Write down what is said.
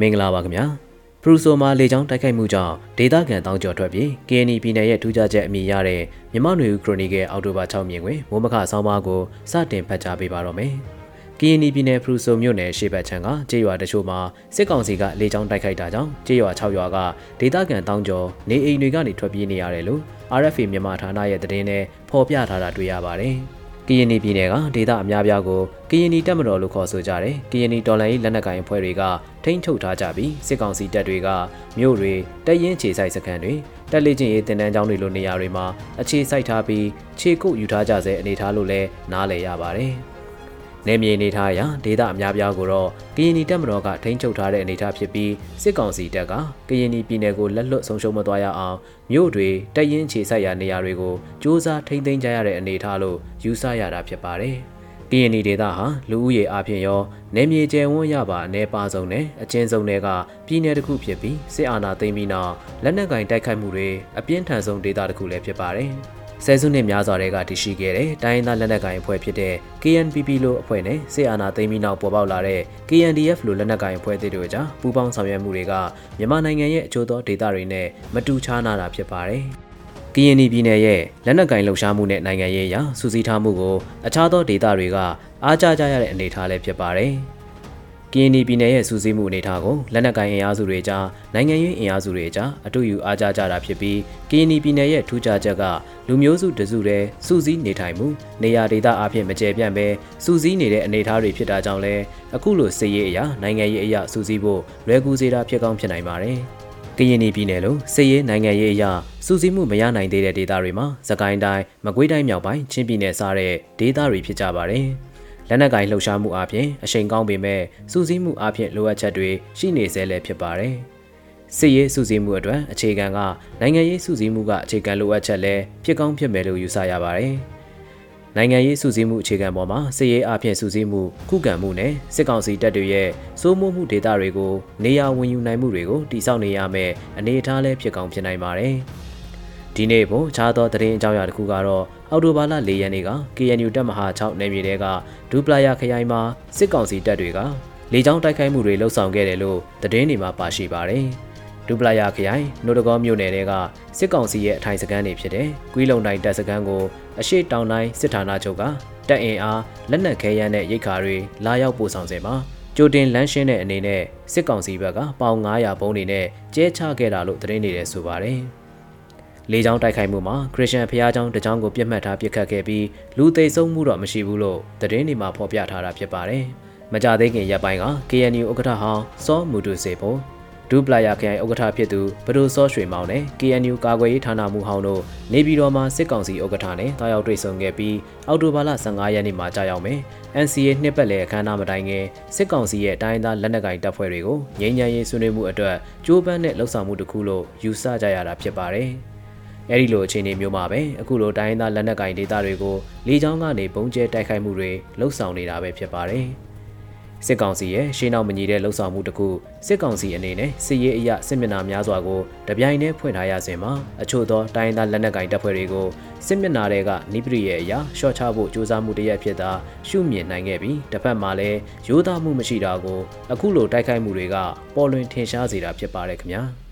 မင်္ဂလာပါခင်ဗျာဖရူဆိုမှာလေကြောင်းတိုက်ခိုက်မှုကြောင့်ဒေသခံတောင်းကျော်ထွက်ပြေး KNY ပြည်နယ်ရဲ့ထူးခြားချက်အမည်ရတဲ့မြမနွေဦးခရိုနီကယ်အောက်တိုဘာ6မြင်တွင်မိုးမခဆောင်းပါးကိုစတင်ဖတ်ကြားပေးပါတော့မယ်။ KNY ပြည်နယ်ဖရူဆိုမြို့နယ်ရှေ့ဘက်ခြမ်းကကျေးရွာတချို့မှာစစ်ကောင်စီကလေကြောင်းတိုက်ခိုက်တာကြောင့်ကျေးရွာ6ရွာကဒေသခံတောင်းကျော်နေအိမ်တွေကနေထွက်ပြေးနေရတယ်လို့ RFA မြန်မာဌာနရဲ့သတင်းနဲ့ဖော်ပြထားတာတွေ့ရပါတယ်။ ကရင်နီပြည်နယ်ကဒေသအများပြားကိုကရင်နီတပ်မတော်လို့ခေါ်ဆိုကြတယ်။ကရင်နီတော်လှန်ရေးလက်နက်ကိုင်အဖွဲ့တွေကထိန်းချုပ်ထားကြပြီးစစ်ကောင်စီတပ်တွေကမြို့တွေတပ်ရင်းခြေစိုက်စခန်းတွေတပ်လေ့ကျင့်ရေးတင်တန်းကျောင်းတွေလိုနေရာတွေမှာအခြေစိုက်ထားပြီးခြေကုပ်ယူထားကြဆဲအနေထားလို့လည်းနားလည်ရပါတယ်။ နေမြေအနေထားအရဒေသအများပြားကိုတော့ကရင်ပြည်တပ်မတော်ကထိန်းချုပ်ထားတဲ့အနေထားဖြစ်ပြီးစစ်ကောင်စီတပ်ကကရင်ပြည်နယ်ကိုလက်လွတ်ဆုံးရှုံးမသွားရအောင်မြို့တွေတပ်ရင်းခြေစိုက်ရာနေရာတွေကိုစ조사ထိန်းသိမ်းကြရတဲ့အနေထားလို့ယူဆရတာဖြစ်ပါတယ်။ကရင်နီဒေသဟာလူဦးရေအပြင်ရောနယ်မြေကျယ်ဝန်းရပါအနေပါဆုံးနဲ့အချင်းဆုံးတွေကပြည်နယ်တစ်ခုဖြစ်ပြီးစစ်အာဏာသိမ်းပြီးနောက်လက်နက်ကင်တိုက်ခိုက်မှုတွေအပြင်းထန်ဆုံးဒေသတစ်ခုလည်းဖြစ်ပါတယ်။ ဆယ်စုနှစ်များစွာတည်းကတည်ရှိခဲ့တဲ့တိုင်းရင်းသားလက်နက်ကိုင်အဖွဲ့ဖြစ်တဲ့ KNPP လို့အဖွဲ့နဲ့စစ်အာဏာသိမ်းပြီးနောက်ပေါ်ပေါက်လာတဲ့ KNDF လို့လက်နက်ကိုင်အဖွဲ့တို့ကြားပူးပေါင်းဆောင်ရွက်မှုတွေကမြန်မာနိုင်ငံရဲ့အကျိုးသောဒေသတွေနဲ့မတူခြားနာတာဖြစ်ပါတယ်။ KNY ပြည်နယ်ရဲ့လက်နက်ကင်လှုပ်ရှားမှုနဲ့နိုင်ငံရေးအရစူးစီးထားမှုကိုအခြားသောဒေသတွေကအားကျကြရတဲ့အနေအထားလည်းဖြစ်ပါတယ်။ ကရင်ပြည်နယ်ရဲ့စူးစီးမှုအနေအထားကိုလက်နက်ကိုင်အင်အားစုတွေကြားနိုင်ငံရေးအင်အားစုတွေကြားအတူယူအားကြကြတာဖြစ်ပြီးကရင်ပြည်နယ်ရဲ့ထူးခြားချက်ကလူမျိုးစုတစုတည်းစူးစီးနေထိုင်မှုနေရာဒေသအဖြစ်မကျယ်ပြန့်ပဲစူးစီးနေတဲ့အနေအထားတွေဖြစ်တာကြောင့်လဲအခုလိုစစ်ရေးအရာနိုင်ငံရေးအရာစူးစီးဖို့လွယ်ကူစေတာဖြစ်ကောင်းဖြစ်နိုင်ပါတယ်ကရင်ပြည်နယ်လိုစစ်ရေးနိုင်ငံရေးအရာစူးစီးမှုမရနိုင်သေးတဲ့ဒေသတွေမှာသကိုင်းတိုင်းမကွေးတိုင်းမြောက်ပိုင်းချင်းပြည်နယ်စတဲ့ဒေသတွေဖြစ်ကြပါတယ်။ လက်နက်ကိုင်လှုပ်ရှားမှုအပြင်အချိန်ကောင်းပေမဲ့စူးစီးမှုအပြင်လိုအပ်ချက်တွေရှိနေသေးလည်းဖြစ်ပါတယ်။စစ်ရေးစူးစီးမှုအတွက်အခြေခံကနိုင်ငံရေးစူးစီးမှုကအခြေခံလိုအပ်ချက်လည်းဖြစ်ကောင်းဖြစ်မယ်လို့ယူဆရပါတယ်။နိုင်ငံရေးစူးစီးမှုအခြေခံပေါ်မှာစစ်ရေးအပြင်စူးစီးမှုခုခံမှုနဲ့စစ်ကောင်စီတပ်တွေရဲ့စိုးမိုးမှုဒေသတွေကိုနေရာဝင်ယူနိုင်မှုတွေကိုတိစောက်နေရမယ်အနေအထားလည်းဖြစ်ကောင်းဖြစ်နိုင်ပါတယ်။ ဒီနေ့ပုံခြားသောသတင်းအကြောင်းအရာတစ်ခုကတော့အော်တိုဘာလ၄ရက်နေ့က KNU တပ်မဟာ6နယ်မြေတဲကဒူပလာယာခရိုင်မှာစစ်ကောင်စီတပ်တွေကလေကြောင်းတိုက်ခိုက်မှုတွေလှုပ်ဆောင်ခဲ့တယ်လို့သတင်းတွေမှာပါရှိပါတယ်။ဒူပလာယာခရိုင်နိုတကောမြို့နယ်တဲကစစ်ကောင်စီရဲ့အထိုင်စခန်းတွေဖြစ်တဲ့ကွီးလုံတိုင်းတပ်စခန်းကိုအရှိတောင်တိုင်းစစ်ဌာနချုပ်ကတပ်အင်အားလက်နက်ခဲယမ်းနဲ့ရိတ်ခါတွေလာရောက်ပို့ဆောင်စေမှာကြိုတင်လမ်းရှင်းတဲ့အနေနဲ့စစ်ကောင်စီဘက်ကပေါင်900ပုံးတွေနဲ့ကျဲချခဲ့တာလို့သတင်းတွေလည်းဆိုပါတယ်။ လေကြောင်းတိုက်ခိုက်မှုမှာခရစ်ယာန်ဖျားကျောင်းတကျောင်းကိုပြစ်မှတ်ထားပစ်ခတ်ခဲ့ပြီးလူသိဆုံးမှုတော့မရှိဘူးလို့သတင်းတွေမှာဖော်ပြထားတာဖြစ်ပါတယ်။မကြသေးခင်ရက်ပိုင်းက KNU ဥက္ကဋ္ဌဟောင်းစောမူတူစေဖို့ဒူပလာယာခရိုင်ဥက္ကဋ္ဌဖြစ်သူဘဒိုစောရွှေမောင်နဲ့ KNU ကာကွယ်ရေးဌာနမှဟောင်းတို့နေပြည်တော်မှာစစ်ကောင်စီဥက္ကဋ္ဌနဲ့တာရောက်တွေ့ဆုံခဲ့ပြီးအောက်တိုဘာလ15ရက်နေ့မှာကြာရောက်မယ်။ NCA နှစ်ပတ်လည်အခမ်းအနားမတိုင်ခင်စစ်ကောင်စီရဲ့တိုင်းသားလက်နက်ကိုင်တပ်ဖွဲ့တွေကိုငြိမ်းချမ်းရေးဆွေးနွေးမှုအတွက်ကြိုးပမ်းတဲ့လှုပ်ဆောင်မှုတစ်ခုလို့ယူဆကြရတာဖြစ်ပါတယ်။ အဲဒီလိုအခြေအနေမျိုးမှာပဲအခုလိုတိုင်းသားလက်နက်ကင်ဒေသတွေကိုလေကြောင်းကနေပုံကျဲတိုက်ခိုက်မှုတွေလှုပ်ဆောင်နေတာပဲဖြစ်ပါတယ်။စစ်ကောင်စီရဲ့ရှေးနောက်မညီတဲ့လှုပ်ဆောင်မှုတစ်ခုစစ်ကောင်စီအနေနဲ့စစ်ရေးအရစစ်မျက်နှာများစွာကိုတပြိုင်တည်းဖွင့်ထားရစဉ်မှာအချို့သောတိုင်းသားလက်နက်ကင်တပ်ဖွဲ့တွေကိုစစ်မျက်နှာတွေကနိပရိရဲ့အရာရှော့ချဖို့ကြိုးစားမှုတရက်ဖြစ်တာရှုမြင်နိုင်ခဲ့ပြီးတစ်ဖက်မှာလည်းရိုးသားမှုမရှိတာကိုအခုလိုတိုက်ခိုက်မှုတွေကပေါ်လွင်ထင်ရှားစေတာဖြစ်ပါတယ်ခင်ဗျာ။